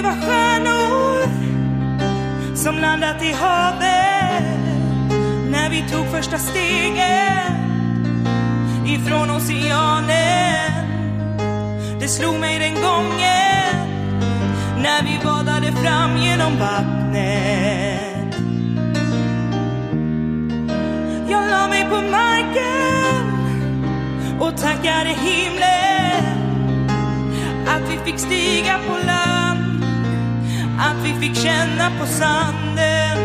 vi var stjärnor som landat i havet när vi tog första stegen ifrån oceanen. Det slog mig den gången när vi badade fram genom vattnet. Jag la mig på marken och tackade himlen att vi fick stiga på land, att vi fick känna på sanden.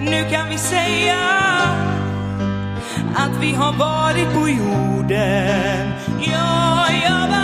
Nu kan vi säga att vi har varit på jorden. Ja, jag var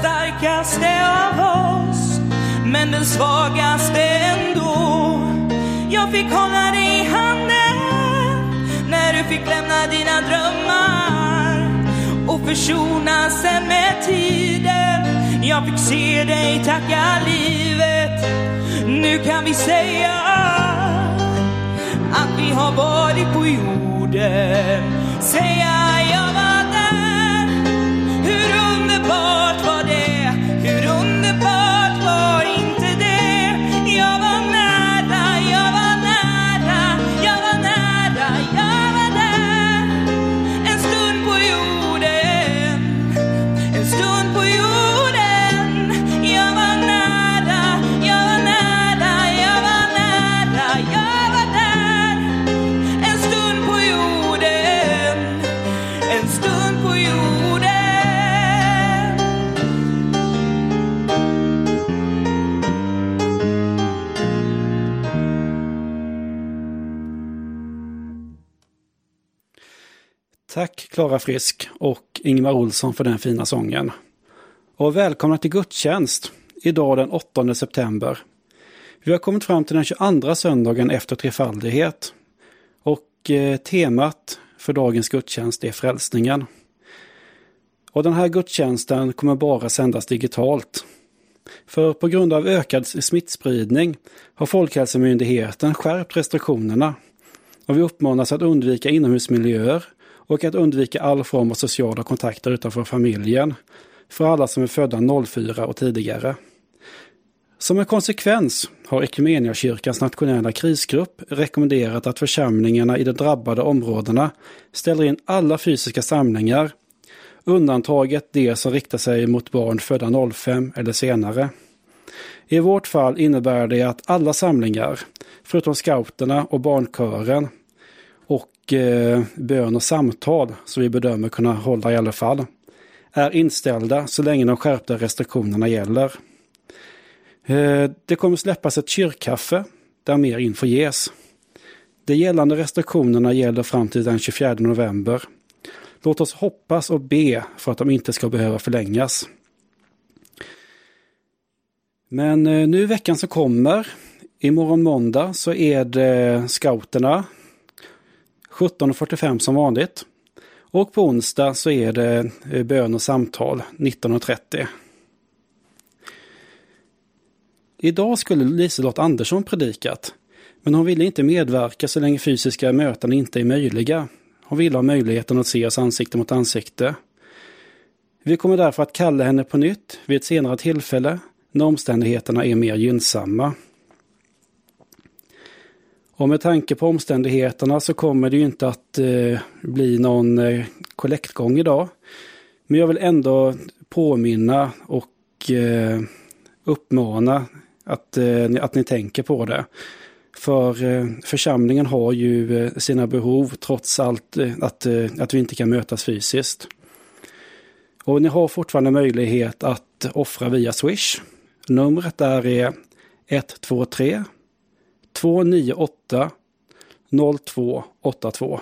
starkaste av oss Men den svagaste ändå. Jag fick hålla dig i handen När du fick lämna dina drömmar Och försona sen med tiden. Jag fick se dig tacka livet. Nu kan vi säga att vi har varit på jorden. Säga Klara Frisk och Ingmar Olsson för den fina sången. Och välkomna till gudstjänst idag den 8 september. Vi har kommit fram till den 22 söndagen efter trefaldighet. Och eh, temat för dagens gudstjänst är frälsningen. Och den här gudstjänsten kommer bara sändas digitalt. För på grund av ökad smittspridning har Folkhälsomyndigheten skärpt restriktionerna. Och vi uppmanas att undvika inomhusmiljöer och att undvika all form av sociala kontakter utanför familjen för alla som är födda 04 och tidigare. Som en konsekvens har Equmeniakyrkans nationella krisgrupp rekommenderat att församlingarna i de drabbade områdena ställer in alla fysiska samlingar, undantaget de som riktar sig mot barn födda 05 eller senare. I vårt fall innebär det att alla samlingar, förutom scouterna och barnkören, och eh, bön och samtal, som vi bedömer kunna hålla i alla fall, är inställda så länge de skärpta restriktionerna gäller. Eh, det kommer släppas ett kyrkkaffe där mer info ges. De gällande restriktionerna gäller fram till den 24 november. Låt oss hoppas och be för att de inte ska behöva förlängas. Men eh, nu nu veckan som kommer, imorgon måndag, så är det scouterna 17.45 som vanligt. Och på onsdag så är det eh, bön och samtal 19.30. Idag skulle Liselott Andersson predikat, men hon ville inte medverka så länge fysiska möten inte är möjliga. Hon ville ha möjligheten att se oss ansikte mot ansikte. Vi kommer därför att kalla henne på nytt vid ett senare tillfälle när omständigheterna är mer gynnsamma. Och med tanke på omständigheterna så kommer det ju inte att eh, bli någon eh, kollektgång idag. Men jag vill ändå påminna och eh, uppmana att, eh, att ni tänker på det. För eh, församlingen har ju eh, sina behov trots allt eh, att, eh, att vi inte kan mötas fysiskt. Och ni har fortfarande möjlighet att offra via Swish. Numret där är 123 298 0282.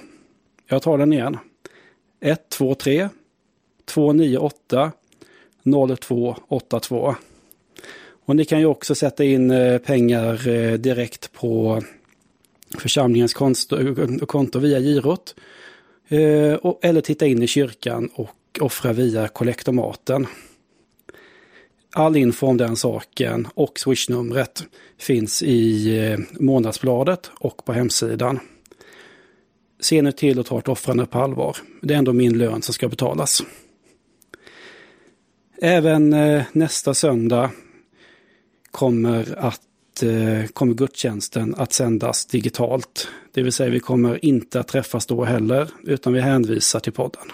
Jag tar den igen. 123 298 0282. Och ni kan ju också sätta in eh, pengar eh, direkt på församlingens konto via girot. Eh, eller titta in i kyrkan och offra via kollektomaten. All info om den saken och swishnumret finns i eh, månadsbladet och på hemsidan. Se nu till att ta ett offrande på allvar. Det är ändå min lön som ska betalas. Även eh, nästa söndag kommer, att, eh, kommer gudstjänsten att sändas digitalt. Det vill säga vi kommer inte att träffas då heller, utan vi hänvisar till podden.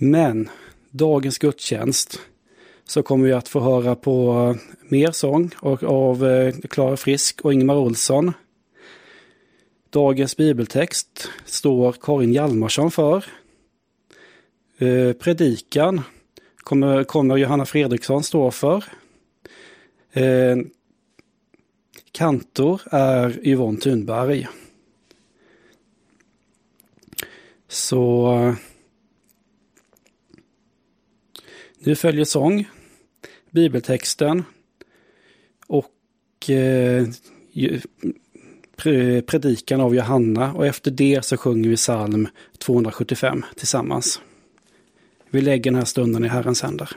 Men dagens gudstjänst så kommer vi att få höra på eh, mer sång och av eh, Klara Frisk och Ingmar Olsson. Dagens bibeltext står Karin Hjalmarsson för. Eh, predikan kommer, kommer Johanna Fredriksson stå för. Kantor är Yvonne Thunberg. Så nu följer sång, bibeltexten och eh, predikan av Johanna och efter det så sjunger vi psalm 275 tillsammans. Vi lägger den här stunden i Herrens händer.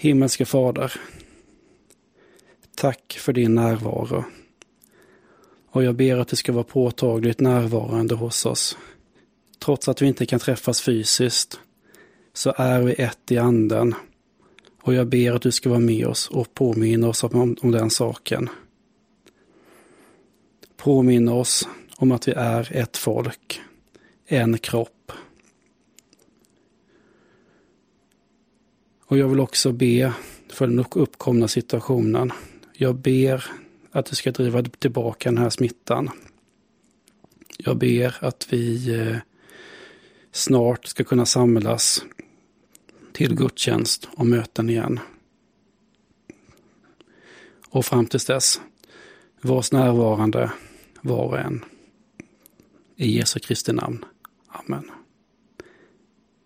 Himmelske Fader, tack för din närvaro. Och jag ber att du ska vara påtagligt närvarande hos oss. Trots att vi inte kan träffas fysiskt så är vi ett i anden. Och jag ber att du ska vara med oss och påminna oss om, om den saken. Påminna oss om att vi är ett folk en kropp. Och jag vill också be för den uppkomna situationen. Jag ber att du ska driva tillbaka den här smittan. Jag ber att vi eh, snart ska kunna samlas till gudstjänst och möten igen. Och fram tills dess, var närvarande var och en. I Jesu Kristi namn. Amen.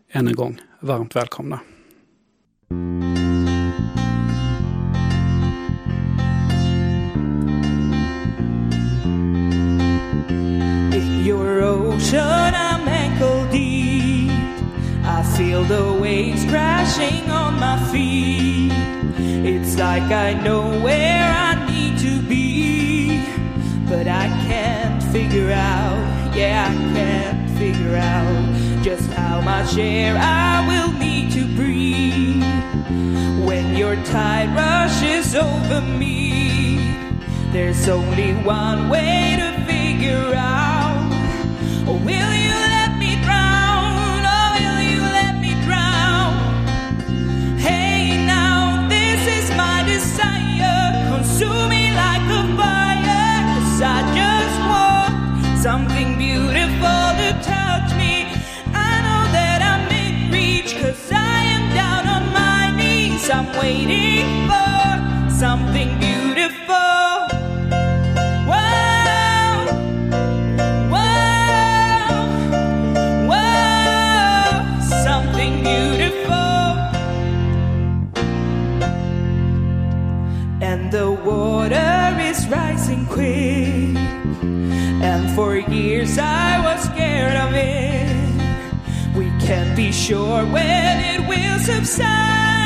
Än en gång, varmt välkomna. Crashing on my feet. It's like I know where I need to be, but I can't figure out, yeah, I can't figure out just how much air I will need to breathe when your tide rushes over me. There's only one way to figure out. Will you waiting for something beautiful. The water is rising quick. And for years I was scared of it. We can't be sure when it will subside.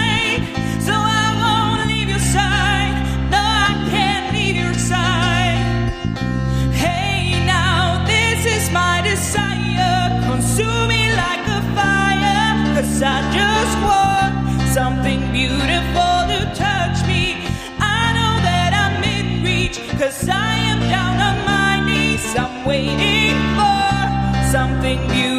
I just want something beautiful to touch me. I know that I'm in reach. Cause I am down on my knees. I'm waiting for something beautiful.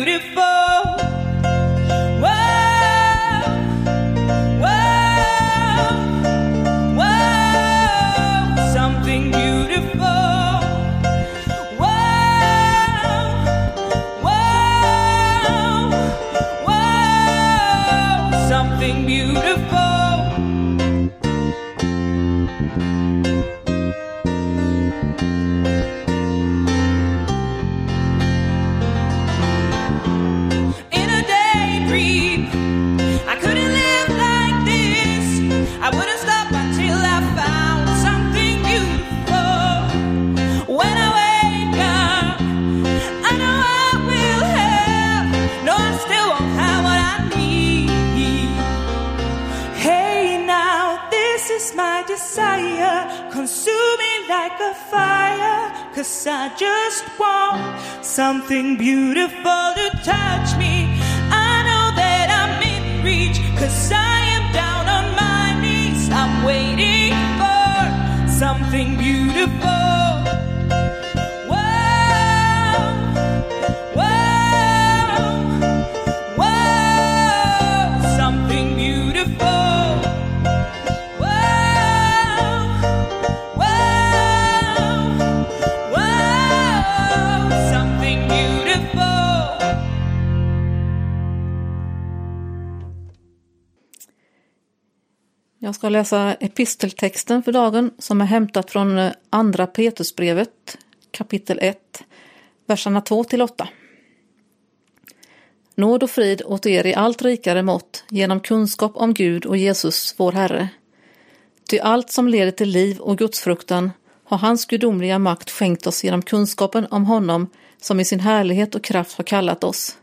Desire, consuming like a fire. Cause I just want something beautiful to touch me. I know that I'm in reach, cause I am down on my knees. I'm waiting for something beautiful. Jag ska läsa episteltexten för dagen som är hämtat från eh, Andra Petrusbrevet kapitel 1, verserna 2 till 8. Nåd och frid åt er i allt rikare mått genom kunskap om Gud och Jesus, vår Herre. Ty allt som leder till liv och gudsfruktan har hans gudomliga makt skänkt oss genom kunskapen om honom som i sin härlighet och kraft har kallat oss.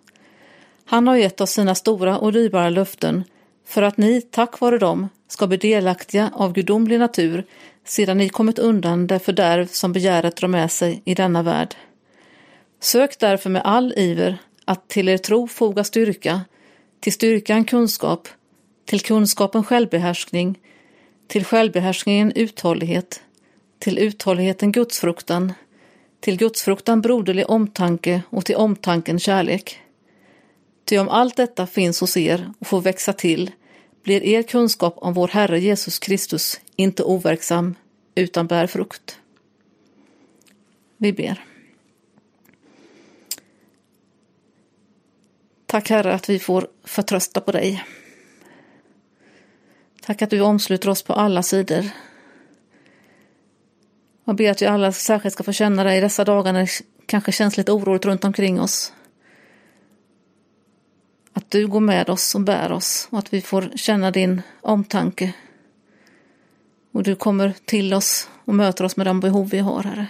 Han har gett oss sina stora och dyrbara löften för att ni, tack vare dem, ska bli delaktiga av gudomlig natur sedan ni kommit undan det fördärv som begäret drar med sig i denna värld. Sök därför med all iver att till er tro foga styrka, till styrkan kunskap, till kunskapen självbehärskning, till självbehärskningen uthållighet, till uthålligheten gudsfruktan, till gudsfruktan broderlig omtanke och till omtanken kärlek. Ty om allt detta finns hos er och får växa till blir er kunskap om vår Herre Jesus Kristus inte overksam utan bär frukt. Vi ber. Tack Herre att vi får förtrösta på dig. Tack att du omsluter oss på alla sidor. Jag ber att vi alla särskilt ska få känna dig i dessa dagar när det kanske känns lite oroligt runt omkring oss. Att du går med oss och bär oss och att vi får känna din omtanke. Och du kommer till oss och möter oss med de behov vi har, Herre.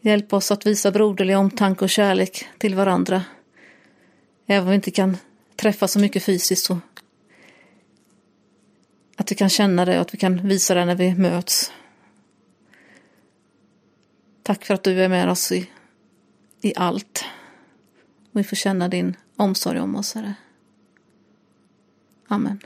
Hjälp oss att visa broderlig omtanke och kärlek till varandra. Även om vi inte kan träffa så mycket fysiskt så att vi kan känna det och att vi kan visa det när vi möts. Tack för att du är med oss i, i allt. Och vi får känna din omsorg om oss, Herre. Amen.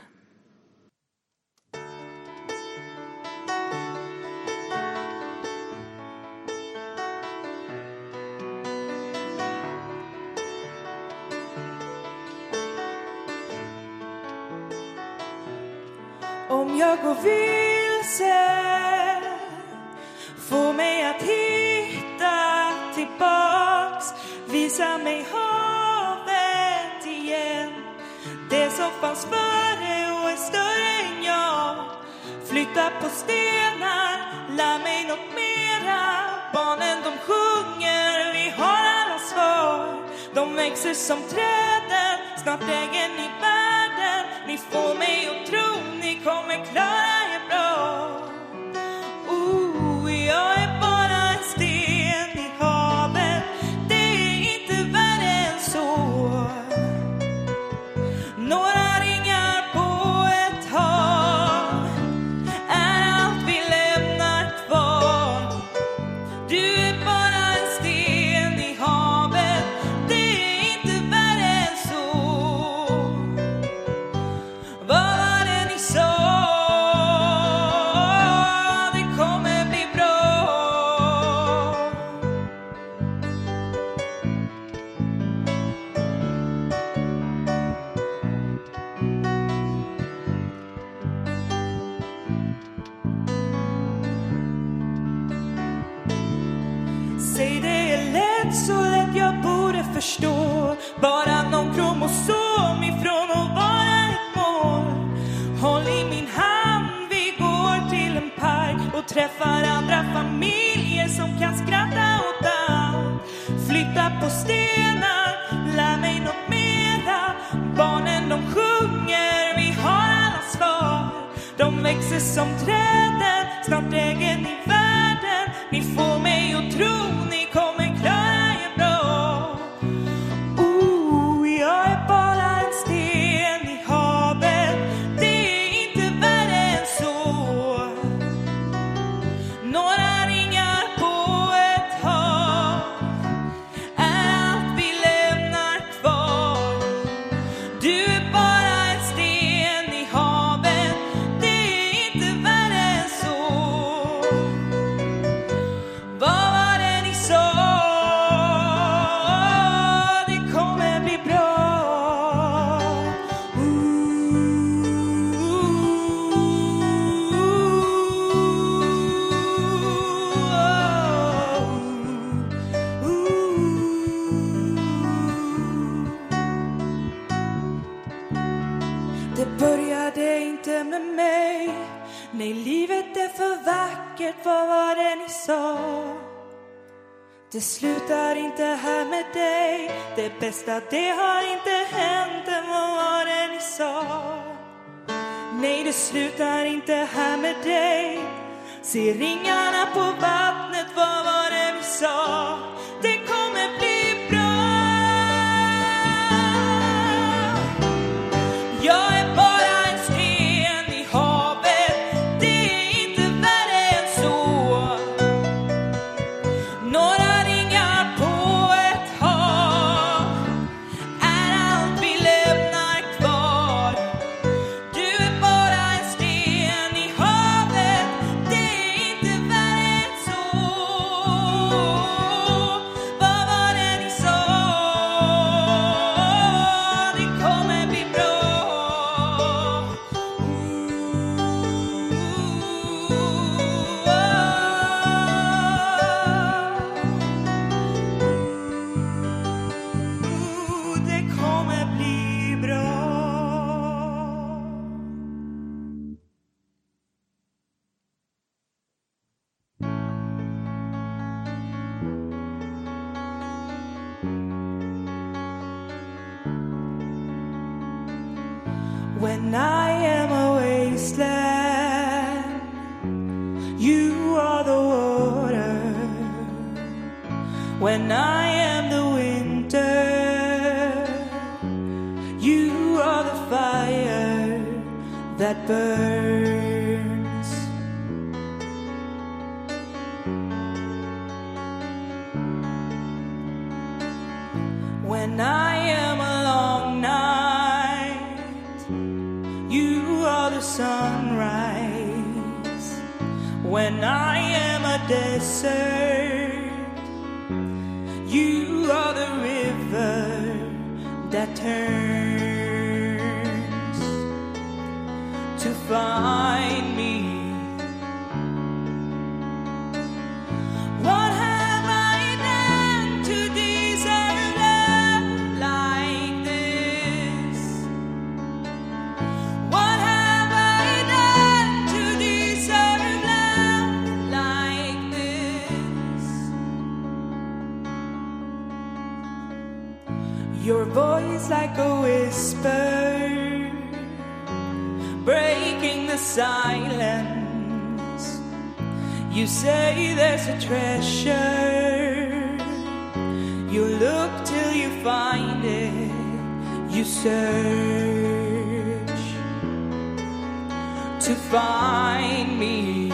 Om jag går vilse Få mig att hitta tillbaks Visa mig hopp som fanns före och är större än jag. Flytta på stenar, lär mig något mera. Barnen de sjunger, vi har alla svar. De växer som träden, snart äger ni världen. Ni får mig att tro ni kommer klara som träden, snart äger ni världen. bästa det har inte hänt än vad det ni sa. Nej, det slutar inte här med dig. Se ringarna på vattnet You are the river that turns to find. silence. You say there's a treasure. You look till you find it. You search to find me.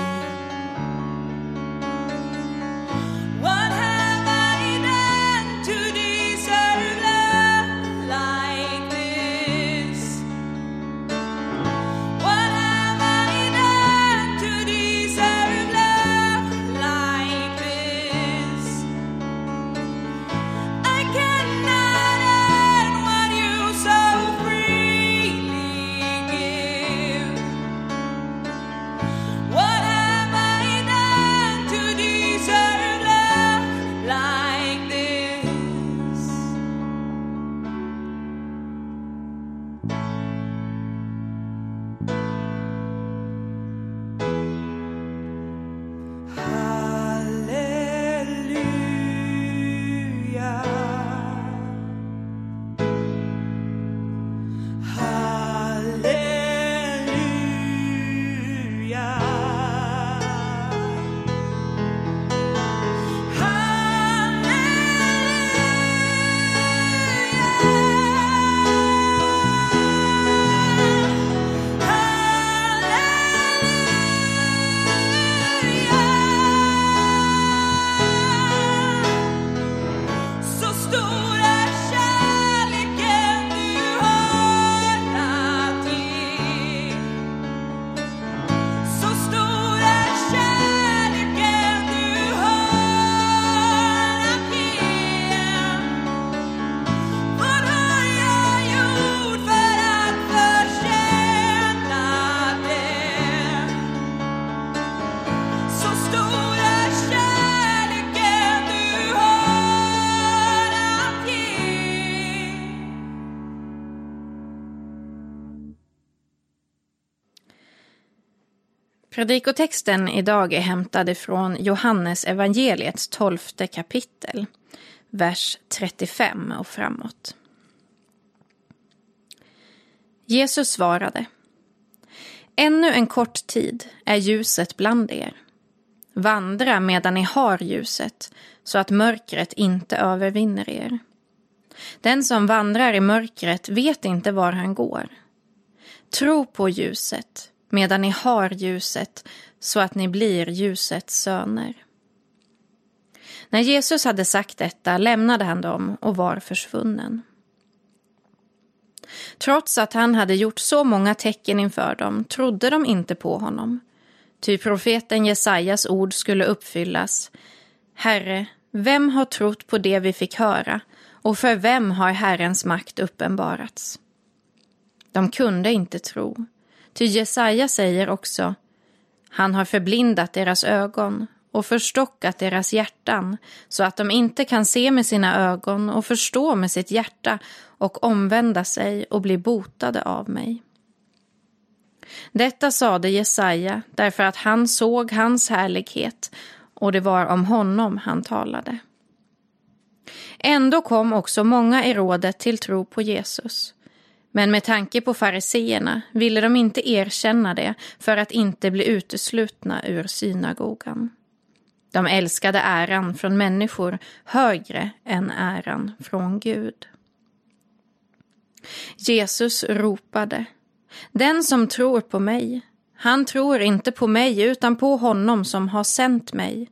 Predikotexten idag är hämtad från Johannes evangeliets tolfte kapitel, vers 35 och framåt. Jesus svarade. Ännu en kort tid är ljuset bland er. Vandra medan ni har ljuset, så att mörkret inte övervinner er. Den som vandrar i mörkret vet inte var han går. Tro på ljuset medan ni har ljuset så att ni blir ljusets söner. När Jesus hade sagt detta lämnade han dem och var försvunnen. Trots att han hade gjort så många tecken inför dem trodde de inte på honom. Ty profeten Jesajas ord skulle uppfyllas. Herre, vem har trott på det vi fick höra och för vem har Herrens makt uppenbarats? De kunde inte tro, ty Jesaja säger också Han har förblindat deras ögon och förstockat deras hjärtan så att de inte kan se med sina ögon och förstå med sitt hjärta och omvända sig och bli botade av mig. Detta sade Jesaja därför att han såg hans härlighet och det var om honom han talade. Ändå kom också många i rådet till tro på Jesus. Men med tanke på fariseerna ville de inte erkänna det för att inte bli uteslutna ur synagogan. De älskade äran från människor högre än äran från Gud. Jesus ropade. Den som tror på mig, han tror inte på mig utan på honom som har sänt mig.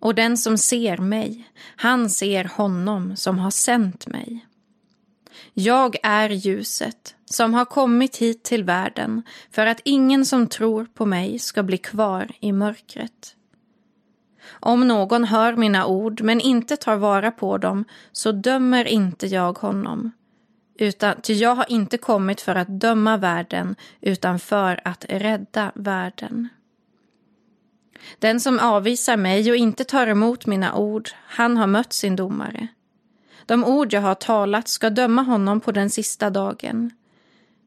Och den som ser mig, han ser honom som har sänt mig. Jag är ljuset som har kommit hit till världen för att ingen som tror på mig ska bli kvar i mörkret. Om någon hör mina ord men inte tar vara på dem så dömer inte jag honom. Utan, ty jag har inte kommit för att döma världen utan för att rädda världen. Den som avvisar mig och inte tar emot mina ord, han har mött sin domare. De ord jag har talat ska döma honom på den sista dagen.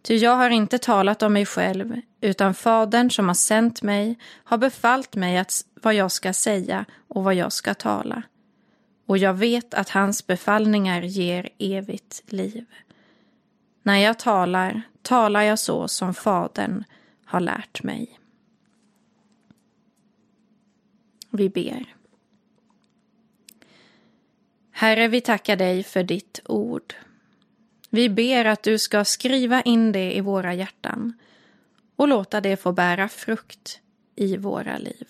Ty jag har inte talat om mig själv, utan Fadern som har sänt mig har befallt mig att, vad jag ska säga och vad jag ska tala. Och jag vet att hans befallningar ger evigt liv. När jag talar, talar jag så som Fadern har lärt mig. Vi ber. Herre, vi tackar dig för ditt ord. Vi ber att du ska skriva in det i våra hjärtan och låta det få bära frukt i våra liv.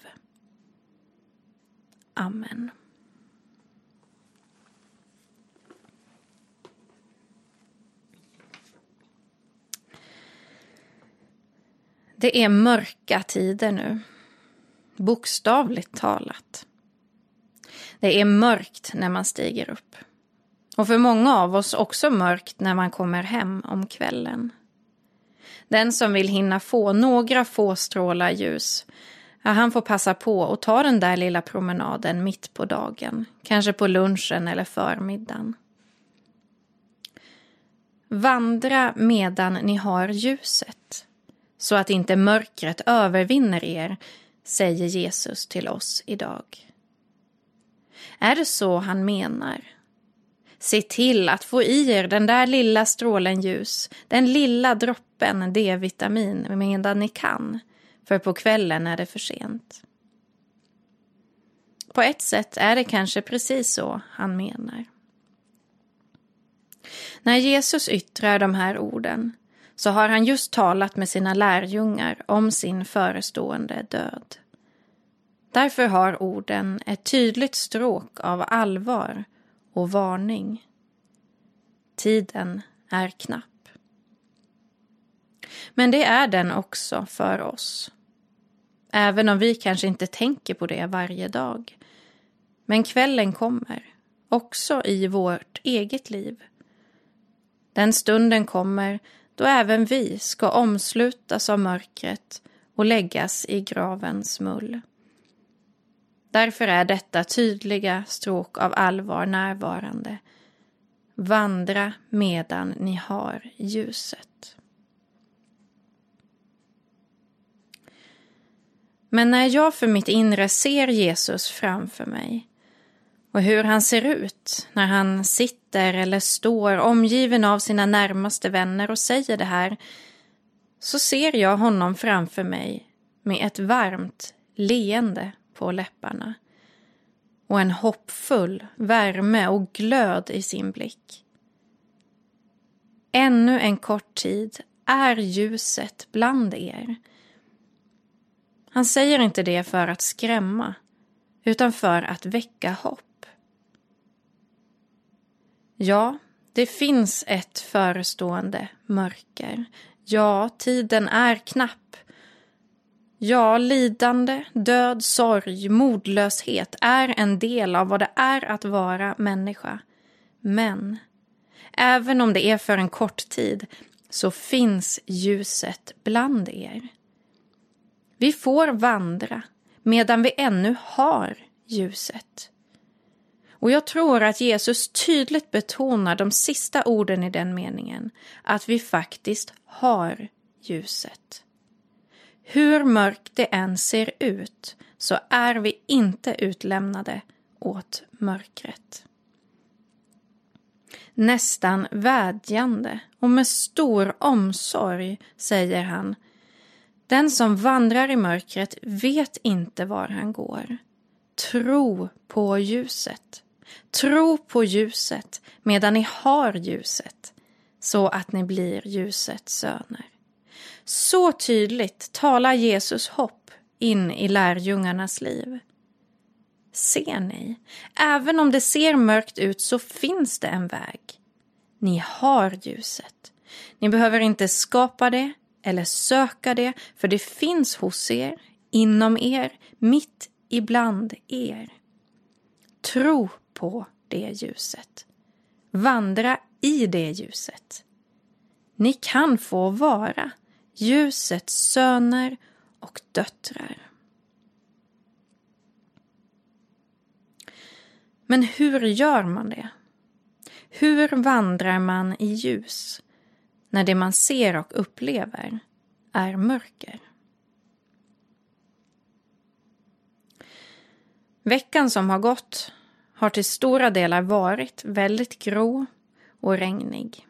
Amen. Det är mörka tider nu. Bokstavligt talat. Det är mörkt när man stiger upp. Och för många av oss också mörkt när man kommer hem om kvällen. Den som vill hinna få några få strålar ljus, ja, han får passa på och ta den där lilla promenaden mitt på dagen, kanske på lunchen eller förmiddagen. Vandra medan ni har ljuset, så att inte mörkret övervinner er, säger Jesus till oss idag. Är det så han menar? Se till att få i er den där lilla strålen ljus, den lilla droppen D-vitamin medan ni kan, för på kvällen är det för sent. På ett sätt är det kanske precis så han menar. När Jesus yttrar de här orden så har han just talat med sina lärjungar om sin förestående död. Därför har orden ett tydligt stråk av allvar och varning. Tiden är knapp. Men det är den också för oss. Även om vi kanske inte tänker på det varje dag. Men kvällen kommer, också i vårt eget liv. Den stunden kommer då även vi ska omslutas av mörkret och läggas i gravens mull. Därför är detta tydliga stråk av allvar närvarande. Vandra medan ni har ljuset. Men när jag för mitt inre ser Jesus framför mig och hur han ser ut när han sitter eller står omgiven av sina närmaste vänner och säger det här så ser jag honom framför mig med ett varmt leende på läpparna och en hoppfull värme och glöd i sin blick. Ännu en kort tid är ljuset bland er. Han säger inte det för att skrämma, utan för att väcka hopp. Ja, det finns ett förestående mörker. Ja, tiden är knapp. Ja, lidande, död, sorg, modlöshet är en del av vad det är att vara människa. Men även om det är för en kort tid så finns ljuset bland er. Vi får vandra medan vi ännu har ljuset. Och jag tror att Jesus tydligt betonar de sista orden i den meningen, att vi faktiskt har ljuset. Hur mörkt det än ser ut så är vi inte utlämnade åt mörkret. Nästan vädjande och med stor omsorg säger han Den som vandrar i mörkret vet inte var han går. Tro på ljuset. Tro på ljuset medan ni har ljuset så att ni blir ljusets söner. Så tydligt talar Jesus hopp in i lärjungarnas liv. Ser ni? Även om det ser mörkt ut så finns det en väg. Ni har ljuset. Ni behöver inte skapa det eller söka det, för det finns hos er, inom er, mitt ibland er. Tro på det ljuset. Vandra i det ljuset. Ni kan få vara ljusets söner och döttrar. Men hur gör man det? Hur vandrar man i ljus när det man ser och upplever är mörker? Veckan som har gått har till stora delar varit väldigt grå och regnig.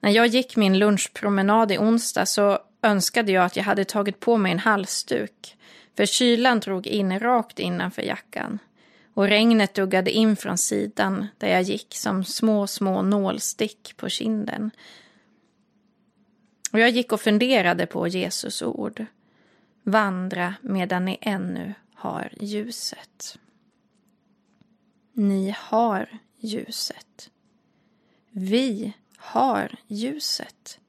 När jag gick min lunchpromenad i onsdag så önskade jag att jag hade tagit på mig en halsduk för kylan drog in rakt innanför jackan och regnet duggade in från sidan där jag gick som små, små nålstick på kinden. Och jag gick och funderade på Jesus ord. Vandra medan ni ännu har ljuset. Ni har ljuset. Vi har ljuset.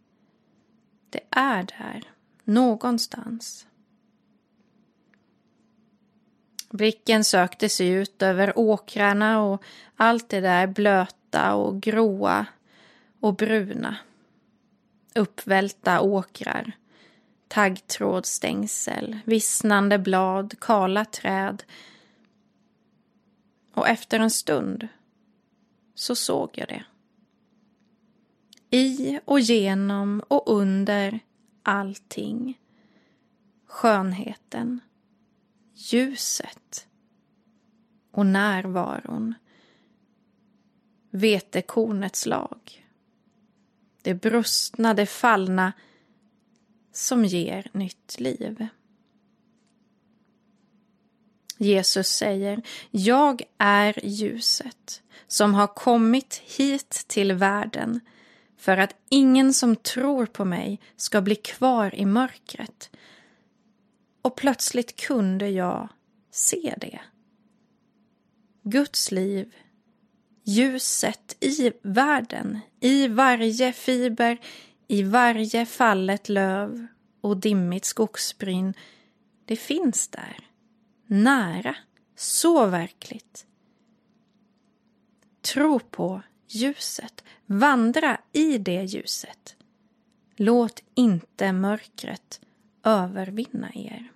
Det är där, någonstans. Blicken sökte sig ut över åkrarna och allt det där blöta och gråa och bruna. Uppvälta åkrar, taggtrådstängsel, vissnande blad, kala träd. Och efter en stund så såg jag det. I och genom och under allting. Skönheten ljuset och närvaron. Vetekornets lag. Det brustna, det fallna som ger nytt liv. Jesus säger, jag är ljuset som har kommit hit till världen för att ingen som tror på mig ska bli kvar i mörkret och plötsligt kunde jag se det. Guds liv, ljuset i världen, i varje fiber, i varje fallet löv och dimmigt skogsbryn. Det finns där, nära, så verkligt. Tro på ljuset, vandra i det ljuset. Låt inte mörkret övervinna er.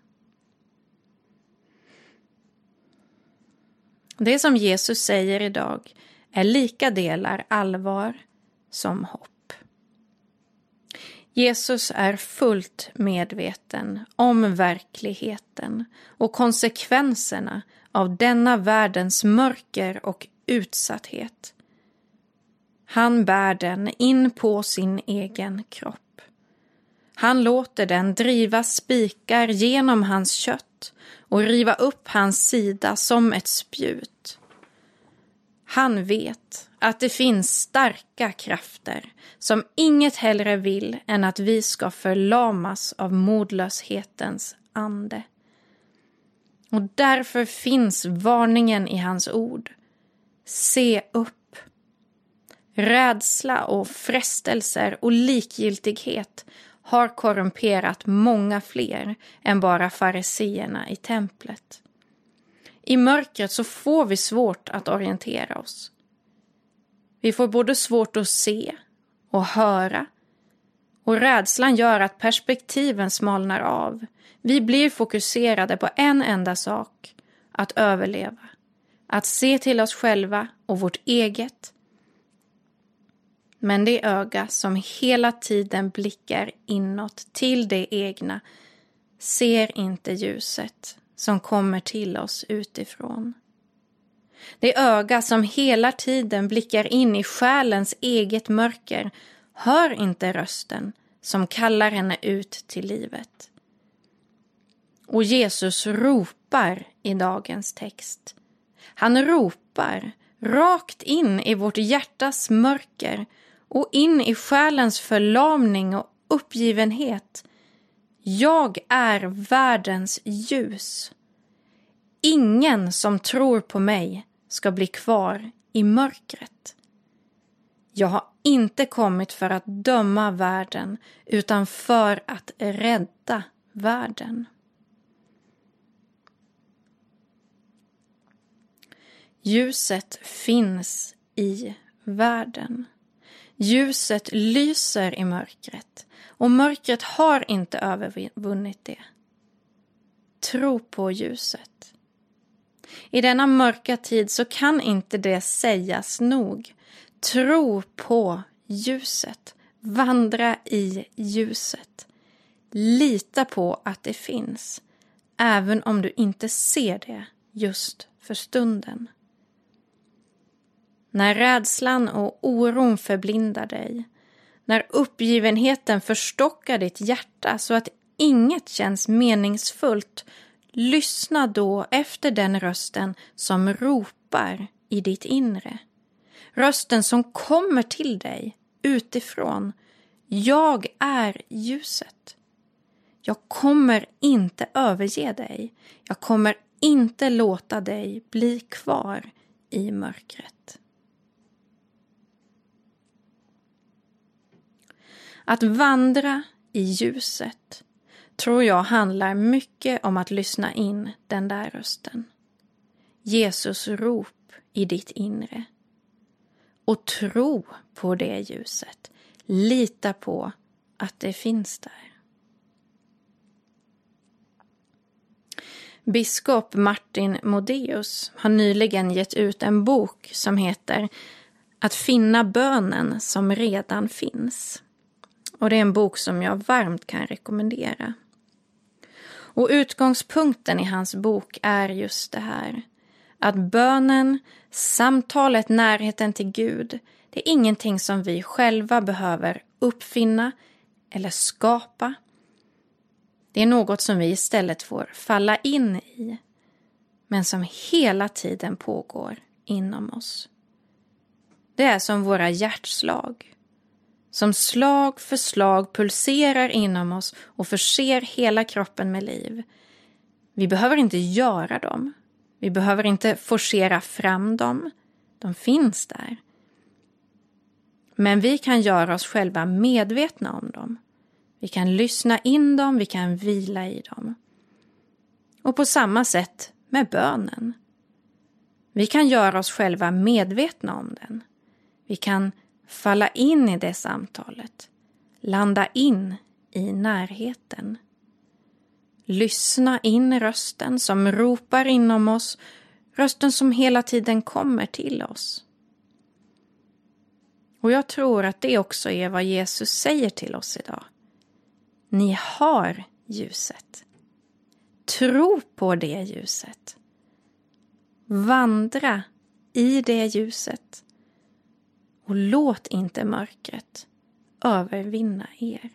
Det som Jesus säger idag är lika delar allvar som hopp. Jesus är fullt medveten om verkligheten och konsekvenserna av denna världens mörker och utsatthet. Han bär den in på sin egen kropp. Han låter den driva spikar genom hans kött och riva upp hans sida som ett spjut. Han vet att det finns starka krafter som inget hellre vill än att vi ska förlamas av modlöshetens ande. Och därför finns varningen i hans ord. Se upp. Rädsla och frestelser och likgiltighet har korrumperat många fler än bara fariseerna i templet. I mörkret så får vi svårt att orientera oss. Vi får både svårt att se och höra och rädslan gör att perspektiven smalnar av. Vi blir fokuserade på en enda sak, att överleva. Att se till oss själva och vårt eget. Men det öga som hela tiden blickar inåt till det egna ser inte ljuset som kommer till oss utifrån. Det öga som hela tiden blickar in i själens eget mörker hör inte rösten som kallar henne ut till livet. Och Jesus ropar i dagens text. Han ropar rakt in i vårt hjärtas mörker och in i själens förlamning och uppgivenhet. Jag är världens ljus. Ingen som tror på mig ska bli kvar i mörkret. Jag har inte kommit för att döma världen utan för att rädda världen. Ljuset finns i världen. Ljuset lyser i mörkret och mörkret har inte övervunnit det. Tro på ljuset. I denna mörka tid så kan inte det sägas nog. Tro på ljuset. Vandra i ljuset. Lita på att det finns, även om du inte ser det just för stunden. När rädslan och oron förblindar dig, när uppgivenheten förstockar ditt hjärta så att inget känns meningsfullt, lyssna då efter den rösten som ropar i ditt inre. Rösten som kommer till dig utifrån. Jag är ljuset. Jag kommer inte överge dig. Jag kommer inte låta dig bli kvar i mörkret. Att vandra i ljuset tror jag handlar mycket om att lyssna in den där rösten. Jesus rop i ditt inre. Och tro på det ljuset. Lita på att det finns där. Biskop Martin Modéus har nyligen gett ut en bok som heter Att finna bönen som redan finns. Och det är en bok som jag varmt kan rekommendera. Och utgångspunkten i hans bok är just det här. Att bönen, samtalet, närheten till Gud, det är ingenting som vi själva behöver uppfinna eller skapa. Det är något som vi istället får falla in i, men som hela tiden pågår inom oss. Det är som våra hjärtslag som slag för slag pulserar inom oss och förser hela kroppen med liv. Vi behöver inte göra dem. Vi behöver inte forcera fram dem. De finns där. Men vi kan göra oss själva medvetna om dem. Vi kan lyssna in dem, vi kan vila i dem. Och på samma sätt med bönen. Vi kan göra oss själva medvetna om den. Vi kan falla in i det samtalet, landa in i närheten. Lyssna in rösten som ropar inom oss, rösten som hela tiden kommer till oss. Och jag tror att det också är vad Jesus säger till oss idag. Ni har ljuset. Tro på det ljuset. Vandra i det ljuset. Och låt inte mörkret övervinna er.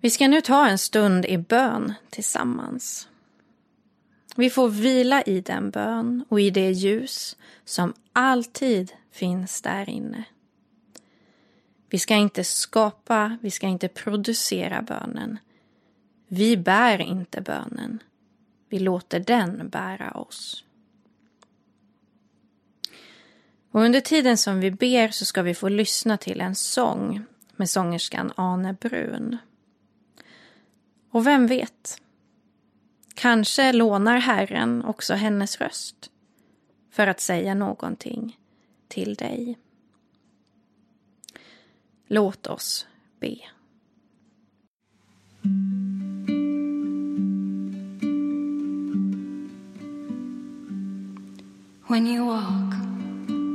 Vi ska nu ta en stund i bön tillsammans. Vi får vila i den bön och i det ljus som alltid finns där inne. Vi ska inte skapa, vi ska inte producera bönen. Vi bär inte bönen. Vi låter den bära oss. Och under tiden som vi ber så ska vi få lyssna till en sång med sångerskan Ane Brun. Och vem vet? Kanske lånar Herren också hennes röst för att säga någonting till dig. Låt oss be. When you walk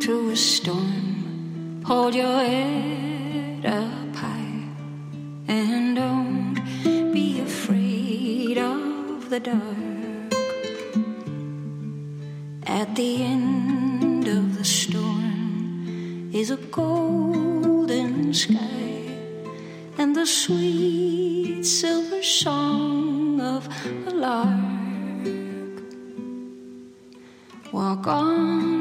through a storm, hold your head up high and don't be afraid of the dark. At the end of the storm is a golden sky and the sweet silver song of a lark. Walk on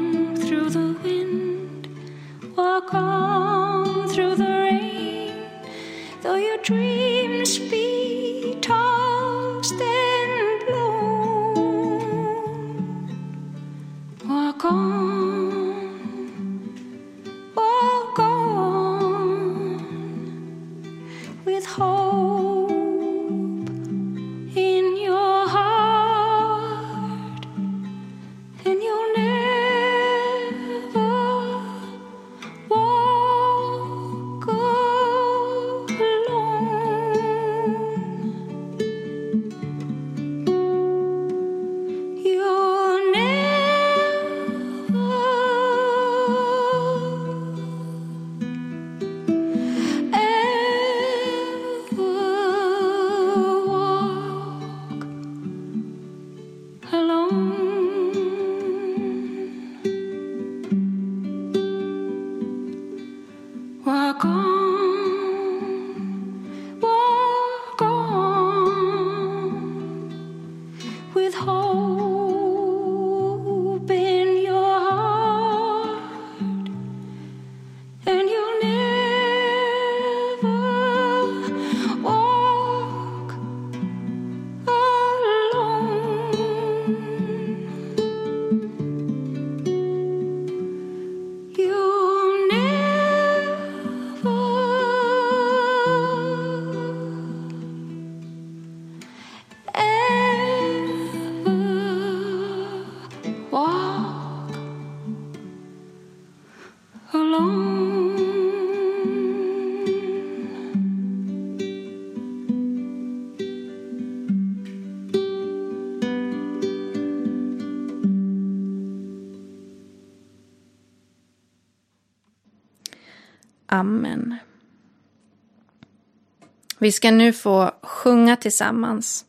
Vi ska nu få sjunga tillsammans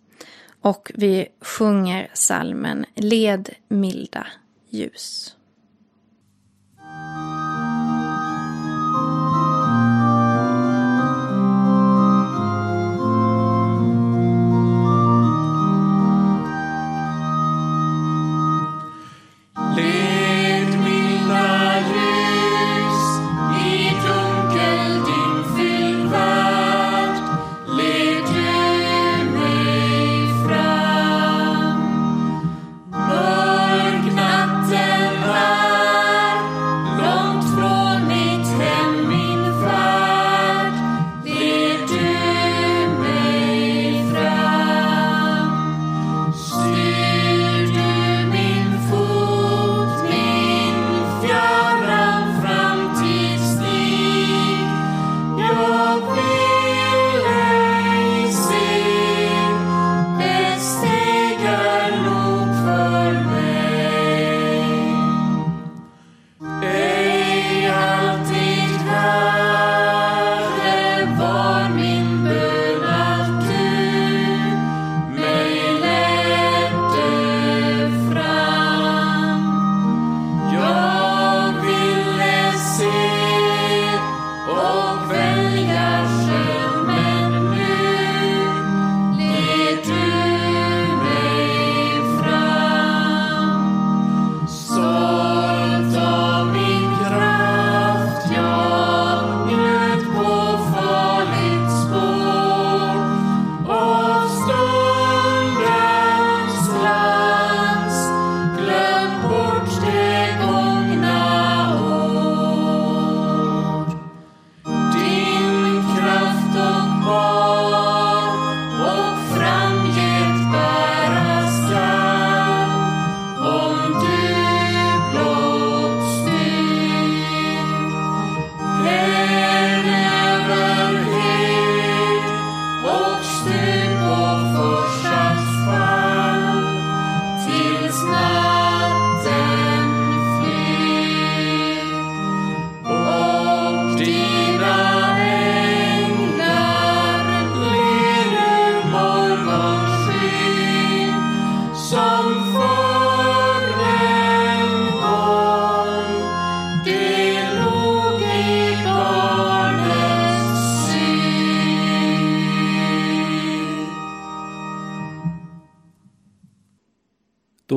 och vi sjunger salmen Led milda ljus.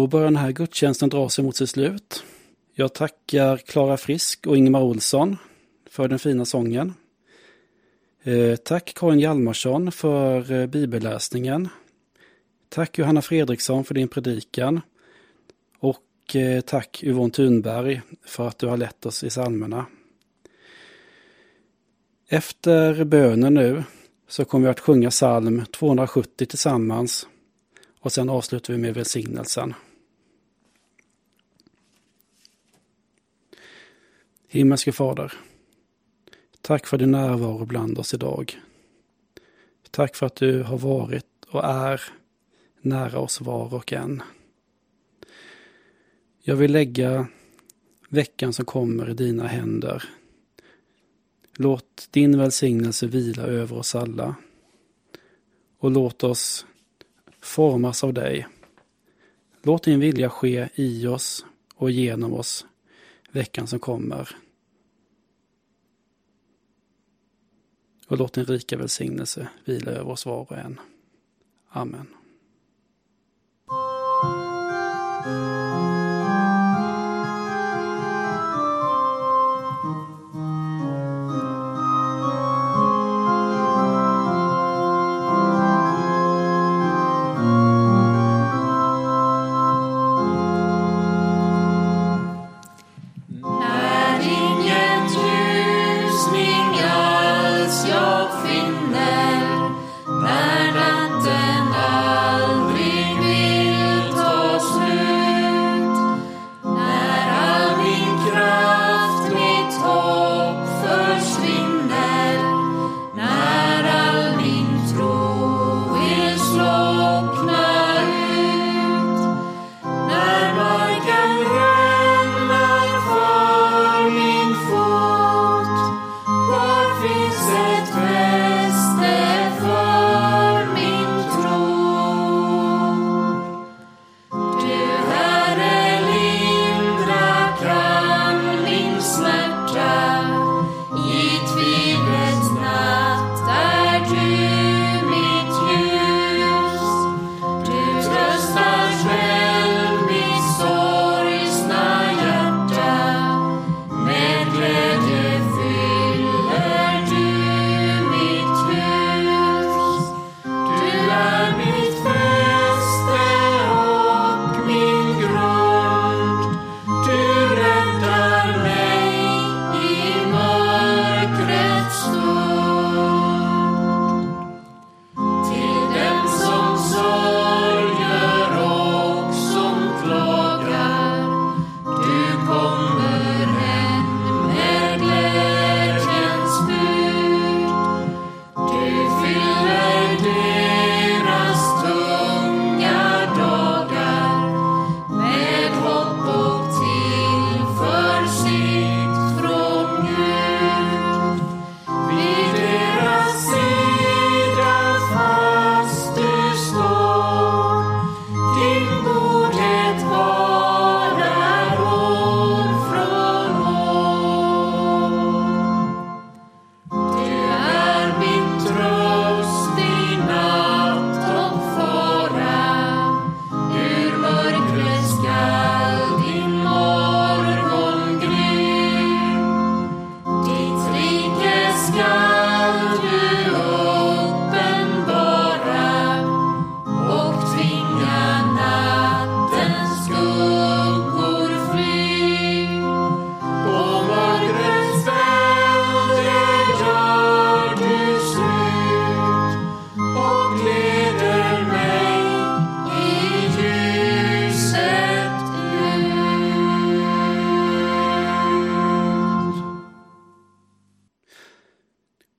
Då börjar den här gudstjänsten dra sig mot sitt slut. Jag tackar Klara Frisk och Ingemar Olsson för den fina sången. Eh, tack Karin Hjalmarsson för eh, bibelläsningen. Tack Johanna Fredriksson för din predikan. Och eh, tack Yvonne Thunberg för att du har lett oss i psalmerna. Efter bönen nu så kommer vi att sjunga psalm 270 tillsammans och sen avslutar vi med välsignelsen. Himmelske Fader. Tack för din närvaro bland oss idag. Tack för att du har varit och är nära oss var och en. Jag vill lägga veckan som kommer i dina händer. Låt din välsignelse vila över oss alla. Och låt oss formas av dig. Låt din vilja ske i oss och genom oss veckan som kommer. Och låt din rika välsignelse vila över oss var och en. Amen.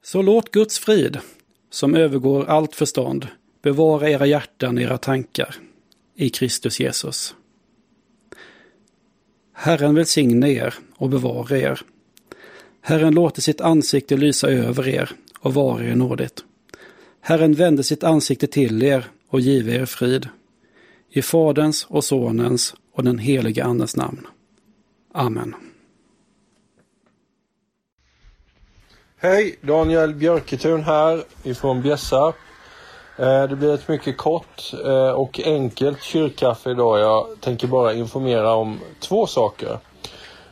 Så låt Guds frid, som övergår allt förstånd, bevara era hjärtan, och era tankar i Kristus Jesus. Herren välsigne er och bevara er. Herren låter sitt ansikte lysa över er och vara er nådigt. Herren vände sitt ansikte till er och give er frid. I Faderns och Sonens och den helige Andens namn. Amen. Hej, Daniel Björketun här ifrån Bjässa. Eh, det blir ett mycket kort eh, och enkelt kyrkkaffe idag. Jag tänker bara informera om två saker.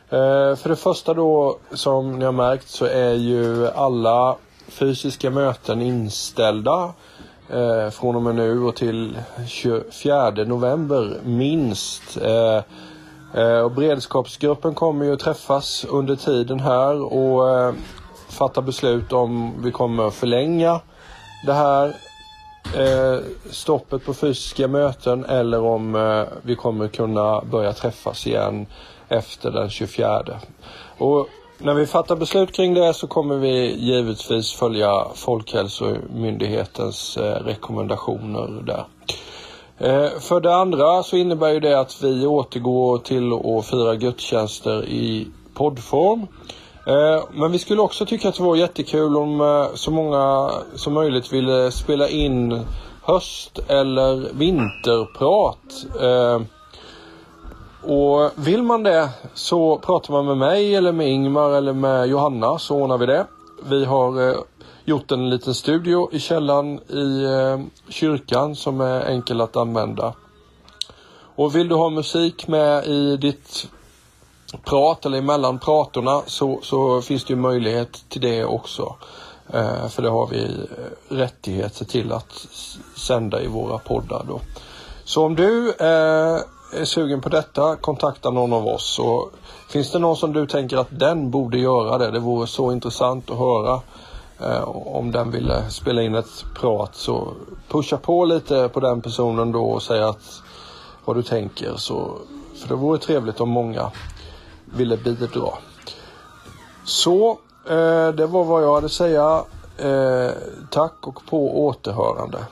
Eh, för det första då, som ni har märkt, så är ju alla fysiska möten inställda från och med nu och till 24 november minst. Och beredskapsgruppen kommer ju att träffas under tiden här och fatta beslut om vi kommer att förlänga det här eh, stoppet på fysiska möten eller om eh, vi kommer kunna börja träffas igen efter den 24. Och när vi fattar beslut kring det så kommer vi givetvis följa Folkhälsomyndighetens eh, rekommendationer där. Eh, för det andra så innebär ju det att vi återgår till att fira gudstjänster i poddform. Eh, Men vi skulle också tycka att det var jättekul om eh, så många som möjligt ville spela in höst eller vinterprat. Eh, Och vill man det så pratar man med mig eller med Ingmar eller med Johanna så ordnar vi det. Vi har eh, gjort en liten studio i källaren i eh, kyrkan som är enkel att använda. Och vill du ha musik med i ditt prat eller emellan pratorna så, så finns det ju möjlighet till det också. Eh, för det har vi eh, rättighet rättigheter till att sända i våra poddar då. Så om du eh, är sugen på detta, kontakta någon av oss. Och finns det någon som du tänker att den borde göra det? Det vore så intressant att höra eh, om den ville spela in ett prat. Så pusha på lite på den personen då och säga att vad du tänker. Så, för det vore trevligt om många ville bidra. Så, eh, det var vad jag hade att säga. Eh, tack och på återhörande.